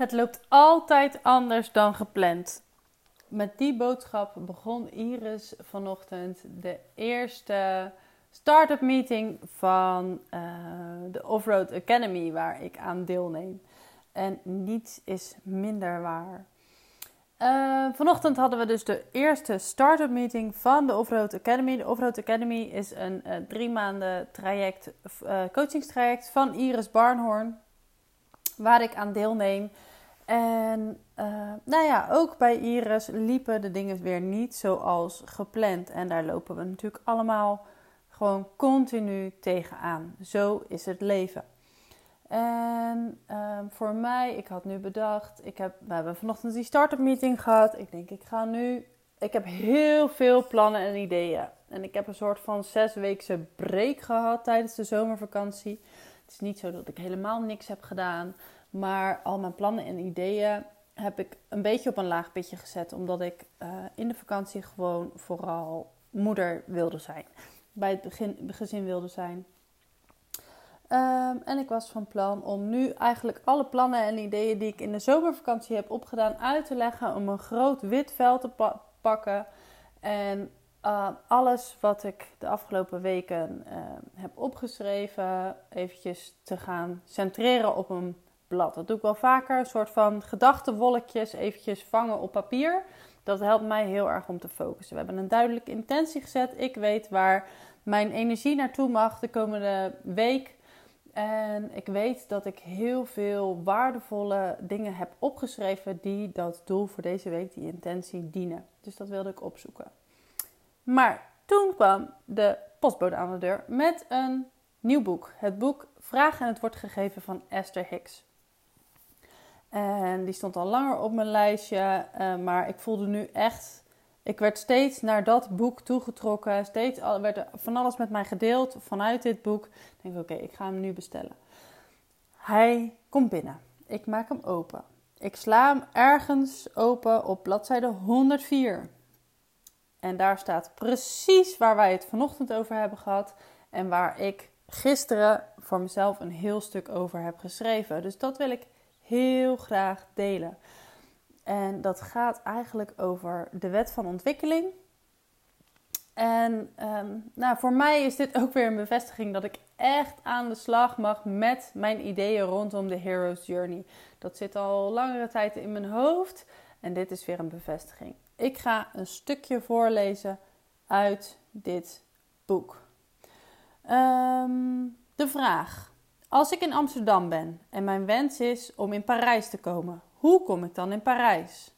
Het loopt altijd anders dan gepland. Met die boodschap begon Iris vanochtend de eerste start-up meeting van uh, de Offroad Academy waar ik aan deelneem. En niets is minder waar. Uh, vanochtend hadden we dus de eerste start-up meeting van de Offroad Academy. De Offroad Academy is een uh, drie maanden traject, coachingstraject van Iris Barnhorn, waar ik aan deelneem. En uh, nou ja, ook bij Iris liepen de dingen weer niet zoals gepland. En daar lopen we natuurlijk allemaal gewoon continu tegenaan. Zo is het leven. En uh, voor mij, ik had nu bedacht, ik heb, we hebben vanochtend die start-up meeting gehad. Ik denk, ik ga nu, ik heb heel veel plannen en ideeën. En ik heb een soort van zesweekse break gehad tijdens de zomervakantie. Het is niet zo dat ik helemaal niks heb gedaan. Maar al mijn plannen en ideeën heb ik een beetje op een laag pitje gezet. Omdat ik uh, in de vakantie gewoon vooral moeder wilde zijn. Bij het begin, gezin wilde zijn. Um, en ik was van plan om nu eigenlijk alle plannen en ideeën die ik in de zomervakantie heb opgedaan uit te leggen. Om een groot wit vel te pa pakken. En uh, alles wat ik de afgelopen weken uh, heb opgeschreven, eventjes te gaan centreren op een Dat doe ik wel vaker. Een soort van gedachtenwolkjes eventjes vangen op papier. Dat helpt mij heel erg om te focussen. We hebben een duidelijke intentie gezet. Ik weet waar mijn energie naartoe mag de komende week. En ik weet dat ik heel veel waardevolle dingen heb opgeschreven die dat doel voor deze week, die intentie, dienen. Dus dat wilde ik opzoeken. Maar toen kwam de postbode aan de deur met een nieuw boek. Het boek Vraag en het wordt gegeven van Esther Hicks. En die stond al langer op mijn lijstje. Uh, maar ik voelde nu echt. Ik werd steeds naar dat boek toegetrokken. Steeds werd er van alles met mij gedeeld vanuit dit boek. Ik denk, oké, ik ga hem nu bestellen. Hij komt binnen. Ik maak hem open. Ik sla hem ergens open op bladzijde 104. En daar staat precies waar wij het vanochtend over hebben gehad. En waar ik gisteren voor mezelf een heel stuk over heb geschreven. Dus dat wil ik heel graag delen. En dat gaat eigenlijk over de wet van ontwikkeling. En um, nou, voor mij is dit ook weer een bevestiging dat ik echt aan de slag mag met mijn ideeën rondom de Hero's Journey. Dat zit al langere tijd in mijn hoofd en dit is weer een bevestiging. Ik ga een stukje voorlezen uit dit boek. Um, de vraag: als ik in Amsterdam ben en mijn wens is om in Parijs te komen, hoe kom ik dan in Parijs?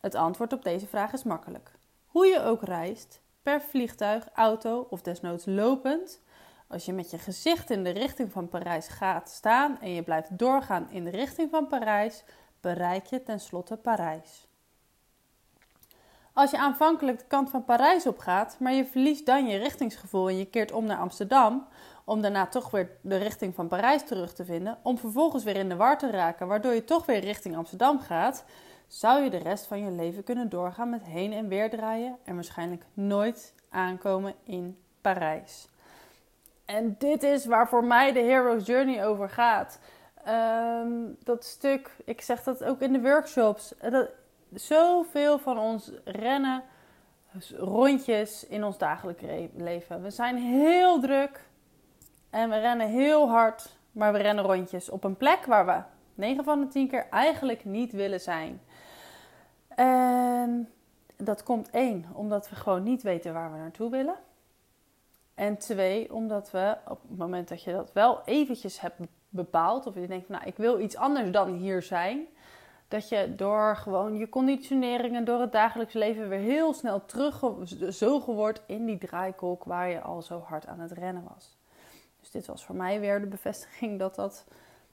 Het antwoord op deze vraag is makkelijk. Hoe je ook reist, per vliegtuig, auto of desnoods lopend, als je met je gezicht in de richting van Parijs gaat staan en je blijft doorgaan in de richting van Parijs, bereik je tenslotte Parijs. Als je aanvankelijk de kant van Parijs op gaat, maar je verliest dan je richtingsgevoel en je keert om naar Amsterdam, om daarna toch weer de richting van Parijs terug te vinden, om vervolgens weer in de war te raken, waardoor je toch weer richting Amsterdam gaat, zou je de rest van je leven kunnen doorgaan met heen en weer draaien en waarschijnlijk nooit aankomen in Parijs. En dit is waar voor mij de Hero's Journey over gaat. Um, dat stuk, ik zeg dat ook in de workshops. Dat, zoveel van ons rennen rondjes in ons dagelijks leven. We zijn heel druk. En we rennen heel hard, maar we rennen rondjes op een plek waar we 9 van de 10 keer eigenlijk niet willen zijn. En dat komt één, omdat we gewoon niet weten waar we naartoe willen. En twee, omdat we op het moment dat je dat wel eventjes hebt bepaald, of je denkt, nou ik wil iets anders dan hier zijn, dat je door gewoon je conditioneringen, door het dagelijks leven weer heel snel teruggezogen wordt in die draaikolk waar je al zo hard aan het rennen was dit was voor mij weer de bevestiging dat dat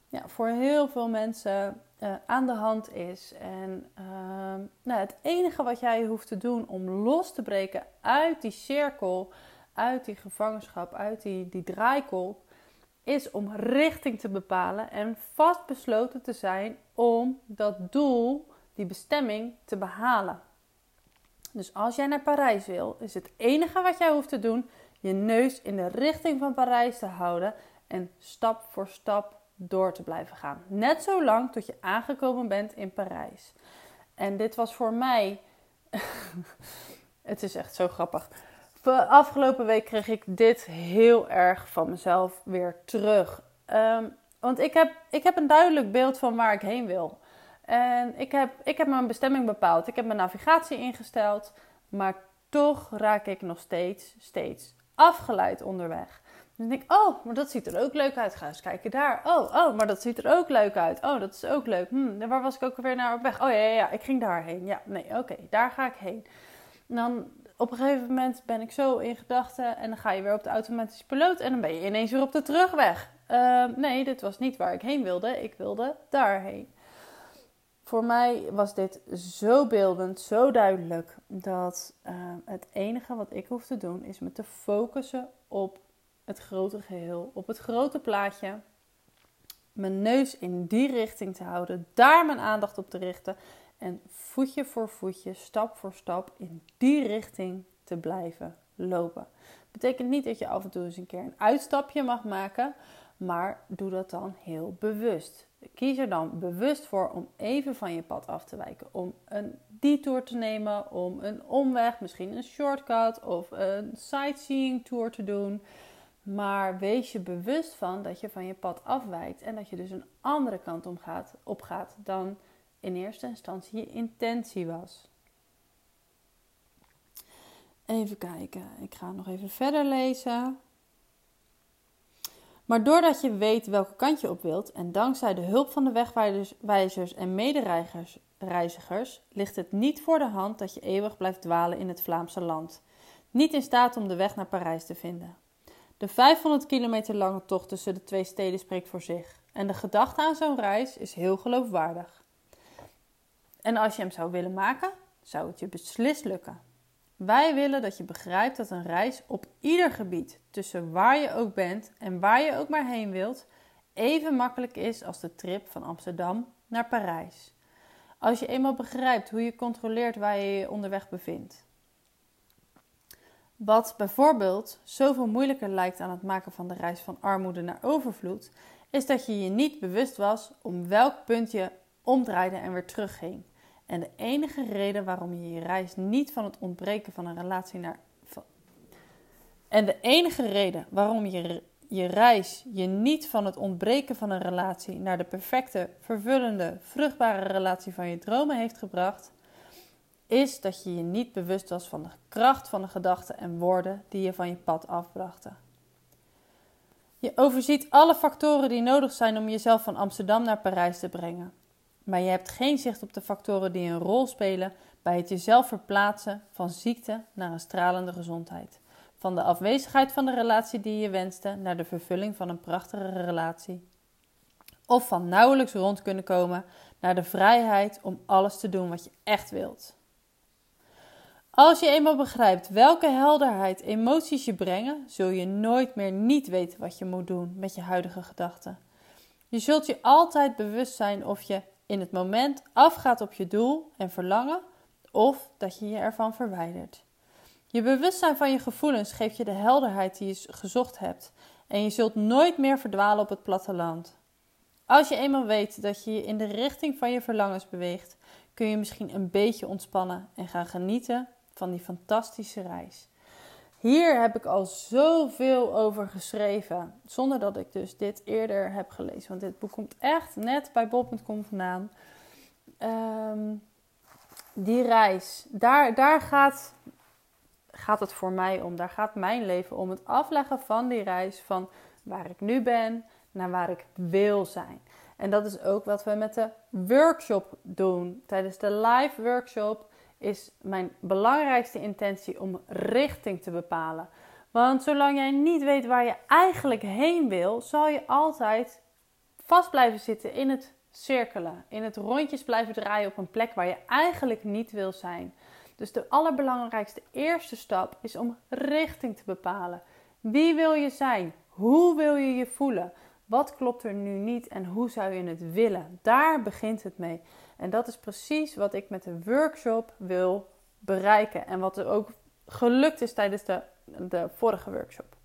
ja, voor heel veel mensen uh, aan de hand is. En uh, nou, het enige wat jij hoeft te doen om los te breken uit die cirkel, uit die gevangenschap, uit die, die draaikolk, is om richting te bepalen en vastbesloten te zijn om dat doel, die bestemming, te behalen. Dus als jij naar Parijs wil, is het enige wat jij hoeft te doen je neus in de richting van Parijs te houden en stap voor stap door te blijven gaan. Net zo lang tot je aangekomen bent in Parijs. En dit was voor mij. het is echt zo grappig. Afgelopen week kreeg ik dit heel erg van mezelf weer terug. Ehm, want ik heb, ik heb een duidelijk beeld van waar ik heen wil. En ik heb, ik heb mijn bestemming bepaald. Ik heb mijn navigatie ingesteld. Maar toch raak ik nog steeds, steeds afgeleid onderweg. Dan denk ik, oh, maar dat ziet er ook leuk uit. Ga eens kijken daar. Oh, oh, maar dat ziet er ook leuk uit. Oh, dat is ook leuk. Hm, waar was ik ook weer naar op weg? Oh ja, ja, ja, ik ging daarheen. Ja, nee, oké, daar ga ik heen. En dan op een gegeven moment ben ik zo in gedachten en dan ga je weer op de automatische piloot en dan ben je ineens weer op de terugweg. Uh, nee, dit was niet waar ik heen wilde. Ik wilde daarheen. Voor mij was dit zo beeldend, zo duidelijk, dat uh, het enige wat ik hoef te doen is me te focussen op het grote geheel, op het grote plaatje. Mijn neus in die richting te houden, daar mijn aandacht op te richten en voetje voor voetje, stap voor stap in die richting te blijven lopen. Betekent niet dat je af en toe eens een keer een uitstapje mag maken, maar doe dat dan heel bewust. Kies er dan bewust voor om even van je pad af te wijken. Om een detour te nemen, om een omweg, misschien een shortcut of een sightseeing tour te doen. Maar wees je bewust van dat je van je pad afwijkt en dat je dus een andere kant op gaat, op gaat dan in eerste instantie je intentie was. Even kijken, ik ga nog even verder lezen. Maar doordat je weet welke kant je op wilt en dankzij de hulp van de wegwijzers en medereizigers ligt het niet voor de hand dat je eeuwig blijft dwalen in het Vlaamse land. Niet in staat om de weg naar Parijs te vinden. De 500 kilometer lange tocht tussen de twee steden spreekt voor zich. En de gedachte aan zo'n reis is heel geloofwaardig. En als je hem zou willen maken, zou het je beslist lukken. Wij willen dat je begrijpt dat een reis op ieder gebied, tussen waar je ook bent en waar je ook maar heen wilt, even makkelijk is als de trip van Amsterdam naar Parijs. Als je eenmaal begrijpt hoe je controleert waar je je onderweg bevindt. Wat bijvoorbeeld zoveel moeilijker lijkt aan het maken van de reis van armoede naar overvloed, is dat je je niet bewust was om welk punt je omdraaide en weer terugging. En de enige reden waarom je je reis niet van het ontbreken van een relatie naar. En de enige reden waarom je je reis je niet van het ontbreken van een relatie naar de perfecte, vervullende, vruchtbare relatie van je dromen heeft gebracht, is dat je je niet bewust was van de kracht van de gedachten en woorden die je van je pad afbrachten. Je overziet alle factoren die nodig zijn om jezelf van Amsterdam naar Parijs te brengen maar je hebt geen zicht op de factoren die een rol spelen bij het jezelf verplaatsen van ziekte naar een stralende gezondheid. Van de afwezigheid van de relatie die je wenste naar de vervulling van een prachtige relatie. Of van nauwelijks rond kunnen komen naar de vrijheid om alles te doen wat je echt wilt. Als je eenmaal begrijpt welke helderheid emoties je brengen, zul je nooit meer niet weten wat je moet doen met je huidige gedachten. Je zult je altijd bewust zijn of je in het moment afgaat op je doel en verlangen of dat je je ervan verwijdert. Je bewustzijn van je gevoelens geeft je de helderheid die je gezocht hebt en je zult nooit meer verdwalen op het platteland. Als je eenmaal weet dat je je in de richting van je verlangens beweegt, kun je misschien een beetje ontspannen en gaan genieten van die fantastische reis. Hier heb ik al zoveel over geschreven, zonder dat ik dus dit eerder heb gelezen. Want dit boek komt echt net bij bol.com vandaan. Ehm, die reis, daar, daar gaat, gaat het voor mij om. Daar gaat mijn leven om. Het afleggen van die reis van waar ik nu ben naar waar ik wil zijn. En dat is ook wat we met de workshop doen. Tijdens de live workshop is mijn belangrijkste intentie om richting te bepalen. Want zolang jij niet weet waar je eigenlijk heen wil, zal je altijd vast blijven zitten in het cirkelen, in het rondjes blijven draaien op een plek waar je eigenlijk niet wil zijn. Dus de allerbelangrijkste eerste stap is om richting te bepalen. Wie wil je zijn? Hoe wil je je voelen? Wat klopt er nu niet en hoe zou je het willen? Daar begint het mee. En dat is precies wat ik met de workshop wil bereiken. En wat er ook gelukt is tijdens de, de vorige workshop.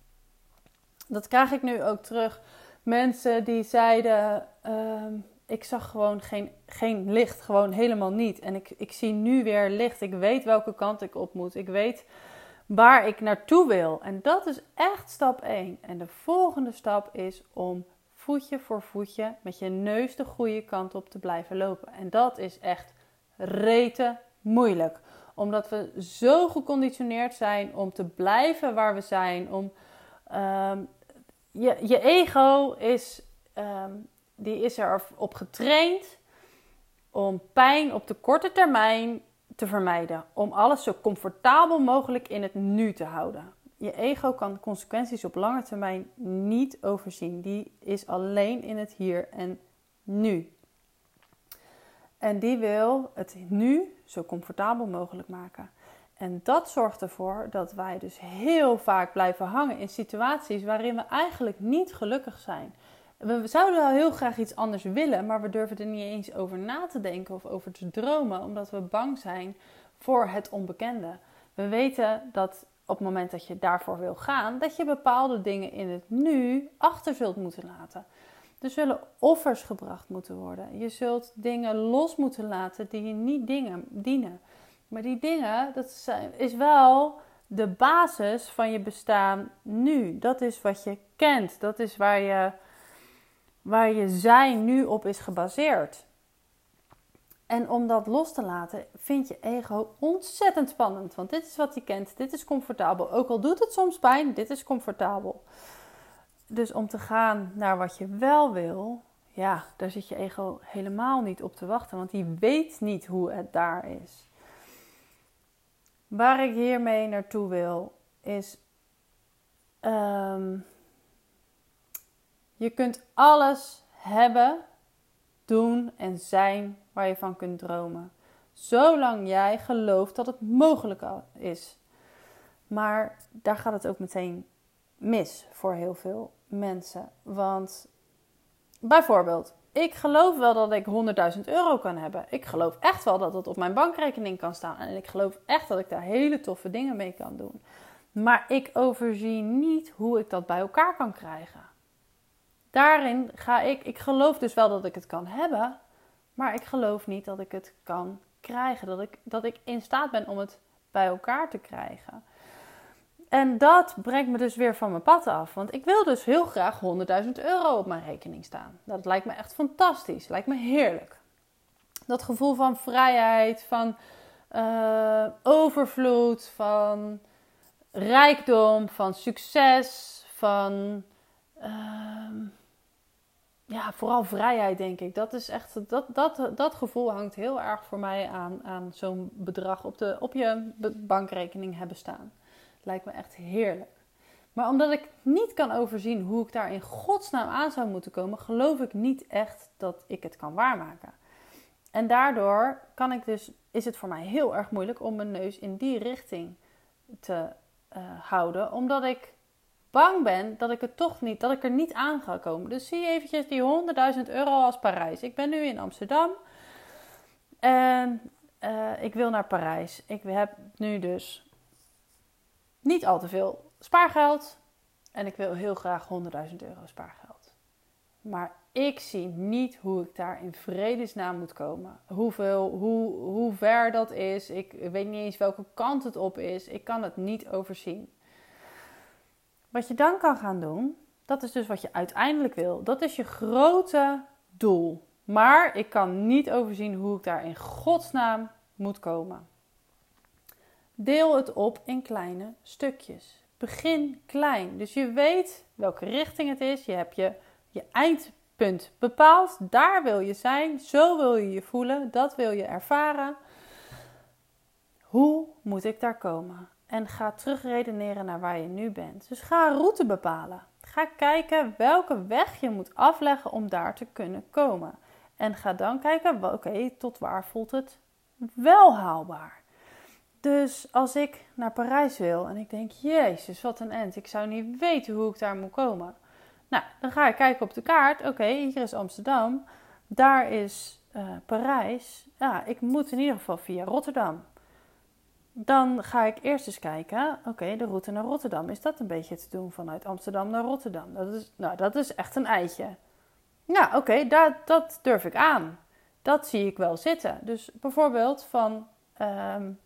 Dat krijg ik nu ook terug mensen die zeiden: ehm, Ik zag gewoon geen, geen licht, gewoon helemaal niet. En ik, ik zie nu weer licht. Ik weet welke kant ik op moet. Ik weet waar ik naartoe wil. En dat is echt stap 1. En de volgende stap is om voetje voor voetje met je neus de goede kant op te blijven lopen. En dat is echt rete moeilijk. Omdat we zo geconditioneerd zijn om te blijven waar we zijn. Om, ehm, je, je ego is, um, die is erop getraind om pijn op de korte termijn te vermijden. Om alles zo comfortabel mogelijk in het nu te houden. Je ego kan consequenties op lange termijn niet overzien. Die is alleen in het hier en nu. En die wil het nu zo comfortabel mogelijk maken. En dat zorgt ervoor dat wij dus heel vaak blijven hangen in situaties waarin we eigenlijk niet gelukkig zijn. We zouden wel heel graag iets anders willen, maar we durven er niet eens over na te denken of over te dromen, omdat we bang zijn voor het onbekende. We weten dat op het moment dat je daarvoor wil gaan, dat je bepaalde dingen in het nu achter zult moeten laten. Er zullen offers gebracht moeten worden. Je zult dingen los moeten laten die je niet dingen, dienen. Maar die dingen, dat is wel de basis van je bestaan nu. Dat is wat je kent. Dat is waar je, waar je zijn nu op is gebaseerd. En om dat los te laten, vind je ego ontzettend spannend. Want dit is wat je kent, dit is comfortabel. Ook al doet het soms pijn, dit is comfortabel. Dus om te gaan naar wat je wel wil, ja, daar zit je ego helemaal niet op te wachten. Want die weet niet hoe het daar is. Waar ik hiermee naartoe wil, is. Um, je kunt alles hebben, doen en zijn waar je van kunt dromen. Zolang jij gelooft dat het mogelijk is. Maar daar gaat het ook meteen mis voor heel veel mensen. Want bijvoorbeeld, ik geloof wel dat ik 100.000 euro kan hebben. Ik geloof echt wel dat het op mijn bankrekening kan staan. En ik geloof echt dat ik daar hele toffe dingen mee kan doen. Maar ik overzie niet hoe ik dat bij elkaar kan krijgen. Daarin ga ik, ik geloof dus wel dat ik het kan hebben, maar ik geloof niet dat ik het kan krijgen. Dat ik, dat ik in staat ben om het bij elkaar te krijgen. En dat brengt me dus weer van mijn pad af. Want ik wil dus heel graag 100.000 euro op mijn rekening staan. Dat lijkt me echt fantastisch. Lijkt me heerlijk. Dat gevoel van vrijheid, van uh, overvloed, van rijkdom, van succes, van. Uh, ja, vooral vrijheid, denk ik. Dat is echt, dat, dat, dat gevoel hangt heel erg voor mij aan, aan zo'n bedrag op, de, op je bankrekening hebben staan. Lijkt me echt heerlijk. Maar omdat ik niet kan overzien hoe ik daar in godsnaam aan zou moeten komen, geloof ik niet echt dat ik het kan waarmaken. En daardoor kan ik dus, is het voor mij heel erg moeilijk om mijn neus in die richting te uh, houden, omdat ik bang ben dat ik het toch niet, dat ik er niet aan ga komen. Dus zie eventjes die 100.000 euro als Parijs. Ik ben nu in Amsterdam en uh, ik wil naar Parijs. Ik heb nu dus niet al te veel spaargeld en ik wil heel graag 100.000 euro spaargeld. Maar ik zie niet hoe ik daar in vredesnaam moet komen. Hoeveel, hoe, hoe ver dat is. Ik weet niet eens welke kant het op is. Ik kan het niet overzien. Wat je dan kan gaan doen, dat is dus wat je uiteindelijk wil. Dat is je grote doel. Maar ik kan niet overzien hoe ik daar in godsnaam moet komen. Deel het op in kleine stukjes. Begin klein. Dus je weet welke richting het is. Je hebt je, je eindpunt bepaald. Daar wil je zijn. Zo wil je je voelen. Dat wil je ervaren. Hoe moet ik daar komen? En ga terugredeneren naar waar je nu bent. Dus ga een route bepalen. Ga kijken welke weg je moet afleggen om daar te kunnen komen. En ga dan kijken, oké, tot waar voelt het wel haalbaar? Dus als ik naar Parijs wil en ik denk, jezus, wat een end. Ik zou niet weten hoe ik daar moet komen. Nou, dan ga ik kijken op de kaart. Oké, hier is Amsterdam. Daar is uh, Parijs. Ja, ik moet in ieder geval via Rotterdam. Dan ga ik eerst eens kijken, oké, de route naar Rotterdam, is dat een beetje te doen vanuit Amsterdam naar Rotterdam? Dat is, nou, dat is echt een eitje. Ja, oké, dat, dat durf ik aan. Dat zie ik wel zitten. Dus bijvoorbeeld van, um,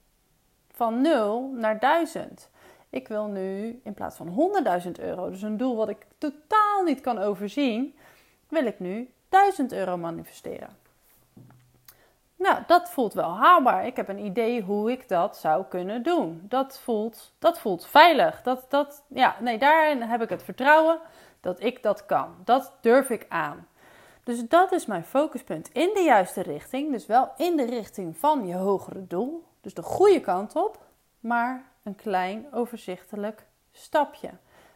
van 0 naar 1000. Ik wil nu in plaats van 100.000 euro, dus een doel wat ik totaal niet kan overzien, wil ik nu 1000 euro manifesteren. Nou, dat voelt wel haalbaar. Ik heb een idee hoe ik dat zou kunnen doen. Dat voelt, dat voelt veilig. Dat, dat, ja, nee, daarin heb ik het vertrouwen dat ik dat kan. Dat durf ik aan. Dus dat is mijn focuspunt in de juiste richting. Dus wel in de richting van je hogere doel. Dus de goede kant op, maar een klein overzichtelijk stapje.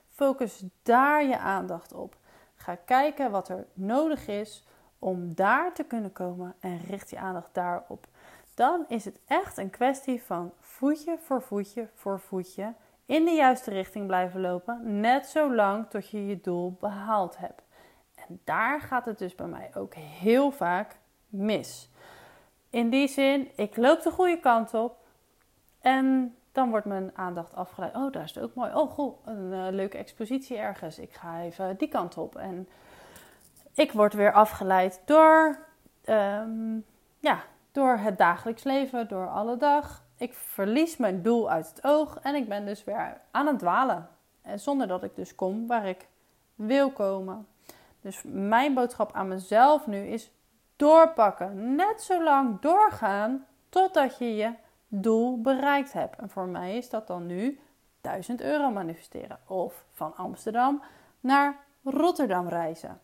Focus daar je aandacht op. Ga kijken wat er nodig is om daar te kunnen komen en richt je aandacht daarop. Dan is het echt een kwestie van voetje voor voetje voor voetje in de juiste richting blijven lopen, net zo lang tot je je doel behaald hebt. En daar gaat het dus bij mij ook heel vaak mis. In die zin, ik loop de goede kant op en dan wordt mijn aandacht afgeleid. Oh, daar is het ook mooi. Oh, goed, een eh, leuke expositie ergens. Ik ga even die kant op. En ik word weer afgeleid door, ehm, ja, door het dagelijks leven, door alle dag. Ik verlies mijn doel uit het oog en ik ben dus weer aan het dwalen. En zonder dat ik dus kom waar ik wil komen. Dus mijn boodschap aan mezelf nu is doorpakken. Net zo lang doorgaan totdat je je doel bereikt hebt. En voor mij is dat dan nu 1000 euro manifesteren. Of van Amsterdam naar Rotterdam reizen.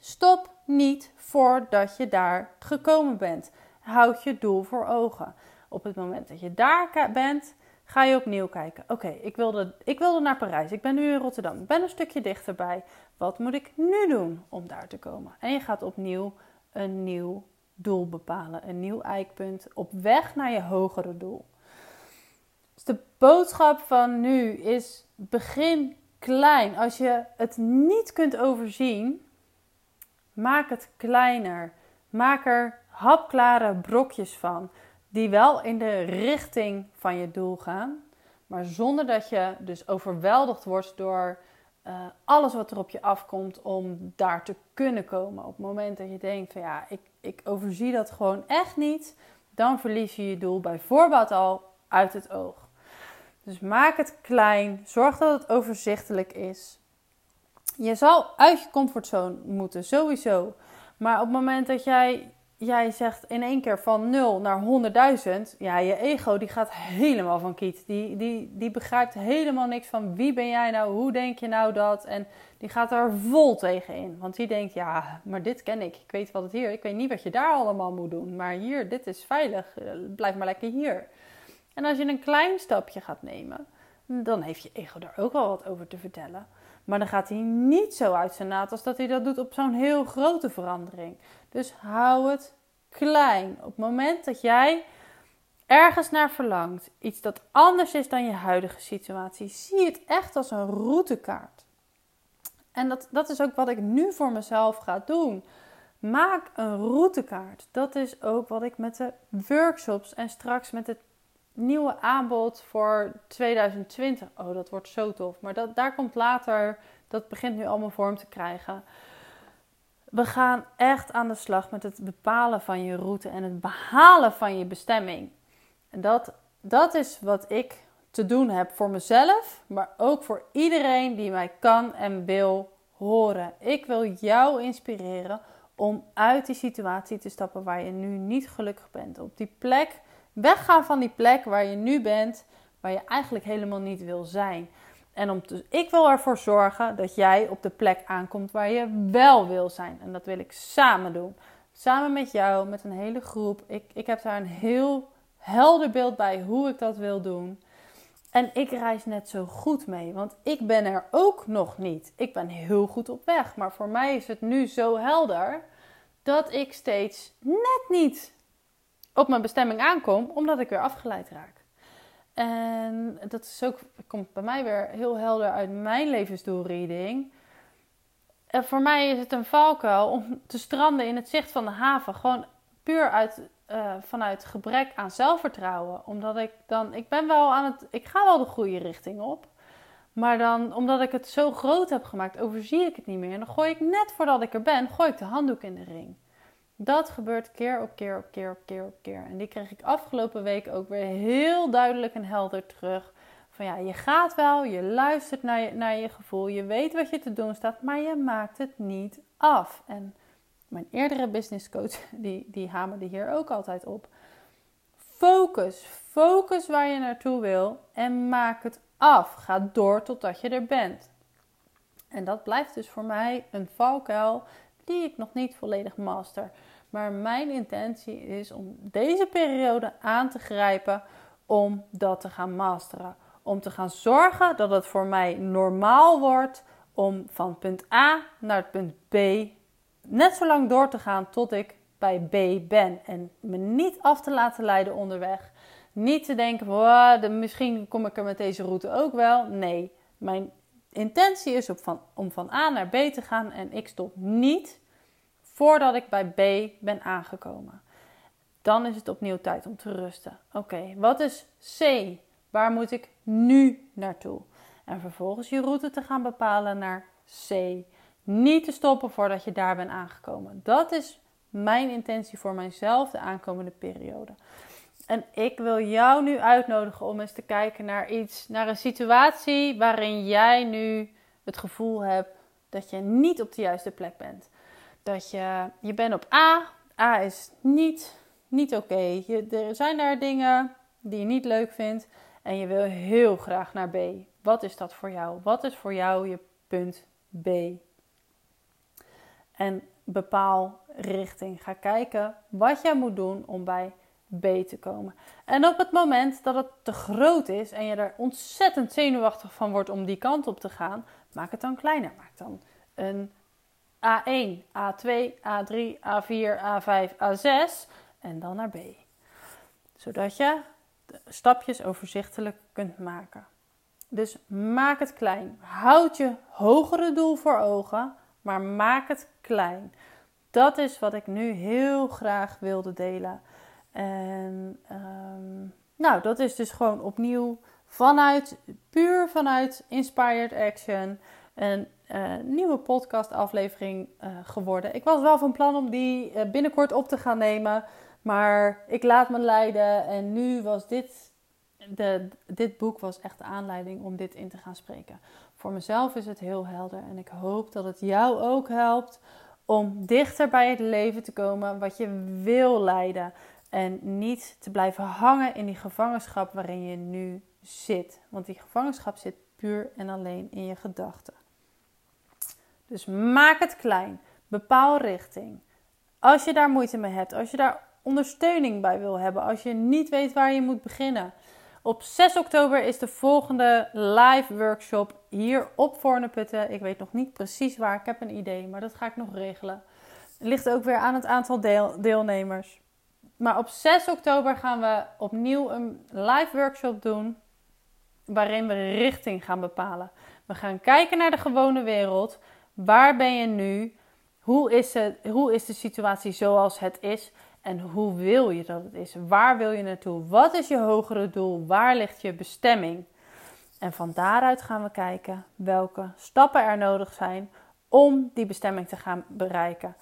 Stop niet voordat je daar gekomen bent. Houd je doel voor ogen. Op het moment dat je daar bent, ga je opnieuw kijken. Oké, ik, wilde, ik wilde naar Parijs. Ik ben nu in Rotterdam. Ik ben een stukje dichterbij. Wat moet ik nu doen om daar te komen? En je gaat opnieuw een nieuw doel bepalen. Een nieuw eikpunt op weg naar je hogere doel. Dus de boodschap van nu is: begin klein. Als je het niet kunt overzien, Maak het kleiner. Maak er hapklare brokjes van, die wel in de richting van je doel gaan, maar zonder dat je dus overweldigd wordt door uh, alles wat er op je afkomt om daar te kunnen komen. Op het moment dat je denkt van ja, ik, ik overzie dat gewoon echt niet, dan verlies je je doel bijvoorbeeld al uit het oog. Dus maak het klein, zorg dat het overzichtelijk is. Je zal uit je comfortzone moeten, sowieso. Maar op het moment dat jij, jij zegt in één keer van 0 naar 100.000, ja, je ego die gaat helemaal van kiet. Die, die, die begrijpt helemaal niks van wie ben jij nou, hoe denk je nou dat? En die gaat er vol tegen in. Want die denkt, ja, maar dit ken ik. Ik weet wat het hier, ik weet niet wat je daar allemaal moet doen. Maar hier, dit is veilig. Eh, blijf maar lekker hier. En als je een klein stapje gaat nemen, dan heeft je ego daar ook wel wat over te vertellen. Maar dan gaat hij niet zo uit zijn naad als dat hij dat doet op zo'n heel grote verandering. Dus hou het klein. Op het moment dat jij ergens naar verlangt, iets dat anders is dan je huidige situatie, zie het echt als een routekaart. En dat, dat is ook wat ik nu voor mezelf ga doen. Maak een routekaart. Dat is ook wat ik met de workshops en straks met het nieuwe aanbod voor 2020. Oh, dat wordt zo tof. Maar dat, daar komt later, dat begint nu allemaal vorm te krijgen. We gaan echt aan de slag met het bepalen van je route en het behalen van je bestemming. En dat, dat is wat ik te doen heb voor mezelf, maar ook voor iedereen die mij kan en wil horen. Ik wil jou inspireren om uit die situatie te stappen waar je nu niet gelukkig bent. Op die plek Weggaan van die plek waar je nu bent, waar je eigenlijk helemaal niet wil zijn. En om te, ik wil ervoor zorgen dat jij op de plek aankomt waar je wel wil zijn. En dat wil ik samen doen. Samen met jou, met een hele groep. Ik, ik heb daar een heel helder beeld bij hoe ik dat wil doen. En ik reis net zo goed mee, want ik ben er ook nog niet. Ik ben heel goed op weg, maar voor mij is het nu zo helder dat ik steeds net niet op mijn bestemming aankom, omdat ik weer afgeleid raak. En dat is ook, komt bij mij weer heel helder uit mijn levensdoelreading. En voor mij is het een valkuil om te stranden in het zicht van de haven. Gewoon puur uit uh, vanuit gebrek aan zelfvertrouwen. Omdat ik dan, ik ben wel aan het, ik ga wel de goede richting op. Maar dan, omdat ik het zo groot heb gemaakt, overzie ik het niet meer. En dan gooi ik net voordat ik er ben, gooi ik de handdoek in de ring. Dat gebeurt keer op keer op keer op keer op keer. En die kreeg ik afgelopen week ook weer heel duidelijk en helder terug. Van ja, je gaat wel, je luistert naar je, naar je gevoel, je weet wat je te doen staat, maar je maakt het niet af. En mijn eerdere business coach, die, die hamerde hier ook altijd op. Focus, focus waar je naartoe wil en maak het af. Ga door totdat je er bent. En dat blijft dus voor mij een valkuil die ik nog niet volledig master. Maar mijn intentie is om deze periode aan te grijpen om dat te gaan masteren. Om te gaan zorgen dat het voor mij normaal wordt om van punt A naar punt B net zo lang door te gaan tot ik bij B ben. En me niet af te laten leiden onderweg. Niet te denken misschien kom ik er met deze route ook wel. Nee, mijn intentie is op van, om van A naar B te gaan en ik stop niet voordat ik bij B ben aangekomen. Dan is het opnieuw tijd om te rusten. Oké, wat is C? Waar moet ik nu naartoe? En vervolgens je route te gaan bepalen naar C. Niet te stoppen voordat je daar bent aangekomen. Dat is mijn intentie voor mijzelf de aankomende periode. En ik wil jou nu uitnodigen om eens te kijken naar iets, naar een situatie waarin jij nu het gevoel hebt dat je niet op de juiste plek bent. Dat je, je bent op A, A is niet, niet oké. Er zijn daar dingen die je niet leuk vindt en je wil heel graag naar B. Wat is dat voor jou? Wat is voor jou je punt B? En bepaal richting. Ga kijken wat jij moet doen om bij B te komen. En op het moment dat het te groot is en je er ontzettend zenuwachtig van wordt om die kant op te gaan, maak het dan kleiner. Maak dan een A1, A2, A3, A4, A5, A6 en dan naar B. Zodat je stapjes overzichtelijk kunt maken. Dus maak het klein. Houd je hogere doel voor ogen, maar maak het klein. Dat is wat ik nu heel graag wilde delen. En um, nou, dat is dus gewoon opnieuw vanuit, puur vanuit Inspired Action, een uh, nieuwe podcastaflevering uh, geworden. Ik was wel van plan om die uh, binnenkort op te gaan nemen, maar ik laat me leiden. En nu was dit, de, dit boek was echt de aanleiding om dit in te gaan spreken. Voor mezelf is het heel helder en ik hoop dat het jou ook helpt om dichter bij het leven te komen wat je wil leiden. En niet te blijven hangen in die gevangenschap waarin je nu zit. Want die gevangenschap zit puur en alleen in je gedachten. Dus maak het klein. Bepaal richting. Als je daar moeite mee hebt, als je daar ondersteuning bij wil hebben, als je niet weet waar je moet beginnen. Op 6 oktober is de volgende live workshop hier op Voorneputten. Ik weet nog niet precies waar, ik heb een idee, maar dat ga ik nog regelen. Het ligt ook weer aan het aantal deel deelnemers. Maar op 6 oktober gaan we opnieuw een live workshop doen. Waarin we richting gaan bepalen. We gaan kijken naar de gewone wereld. Waar ben je nu? Hoe is, het, hoe is de situatie zoals het is? En hoe wil je dat het is? Waar wil je naartoe? Wat is je hogere doel? Waar ligt je bestemming? En van daaruit gaan we kijken welke stappen er nodig zijn om die bestemming te gaan bereiken.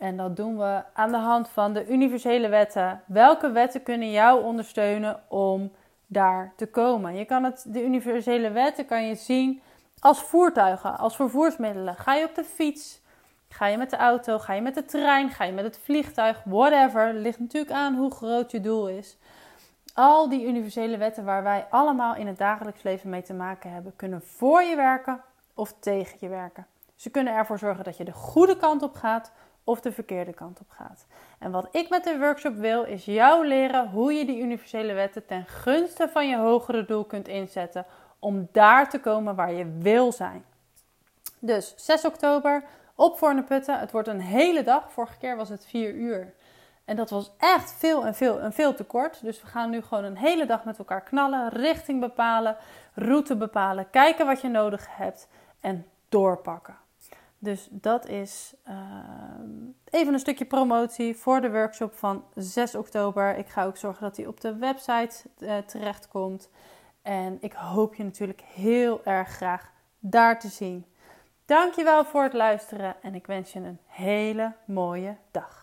En dat doen we aan de hand van de universele wetten. Welke wetten kunnen jou ondersteunen om daar te komen? Je kan het, de universele wetten kan je zien als voertuigen, als vervoersmiddelen. Ga je op de fiets? Ga je met de auto? Ga je met de trein? Ga je met het vliegtuig? Whatever. Ligt natuurlijk aan hoe groot je doel is. Al die universele wetten waar wij allemaal in het dagelijks leven mee te maken hebben, kunnen voor je werken of tegen je werken. Ze kunnen ervoor zorgen dat je de goede kant op gaat of de verkeerde kant op gaat. En wat ik met de workshop wil, is jou leren hoe je die universele wetten ten gunste van je hogere doel kunt inzetten om daar te komen waar je wil zijn. Dus 6 oktober op Putten. Het wordt een hele dag. Vorige keer was het 4 uur. En dat was echt veel en veel en veel te kort. Dus we gaan nu gewoon een hele dag met elkaar knallen, richting bepalen, route bepalen, kijken wat je nodig hebt en doorpakken. Dus dat is ehm, even een stukje promotie voor de workshop van 6 oktober. Ik ga ook zorgen dat die op de website uh, terechtkomt. En ik hoop je natuurlijk heel erg graag daar te zien. Dankjewel voor het luisteren en ik wens je een hele mooie dag.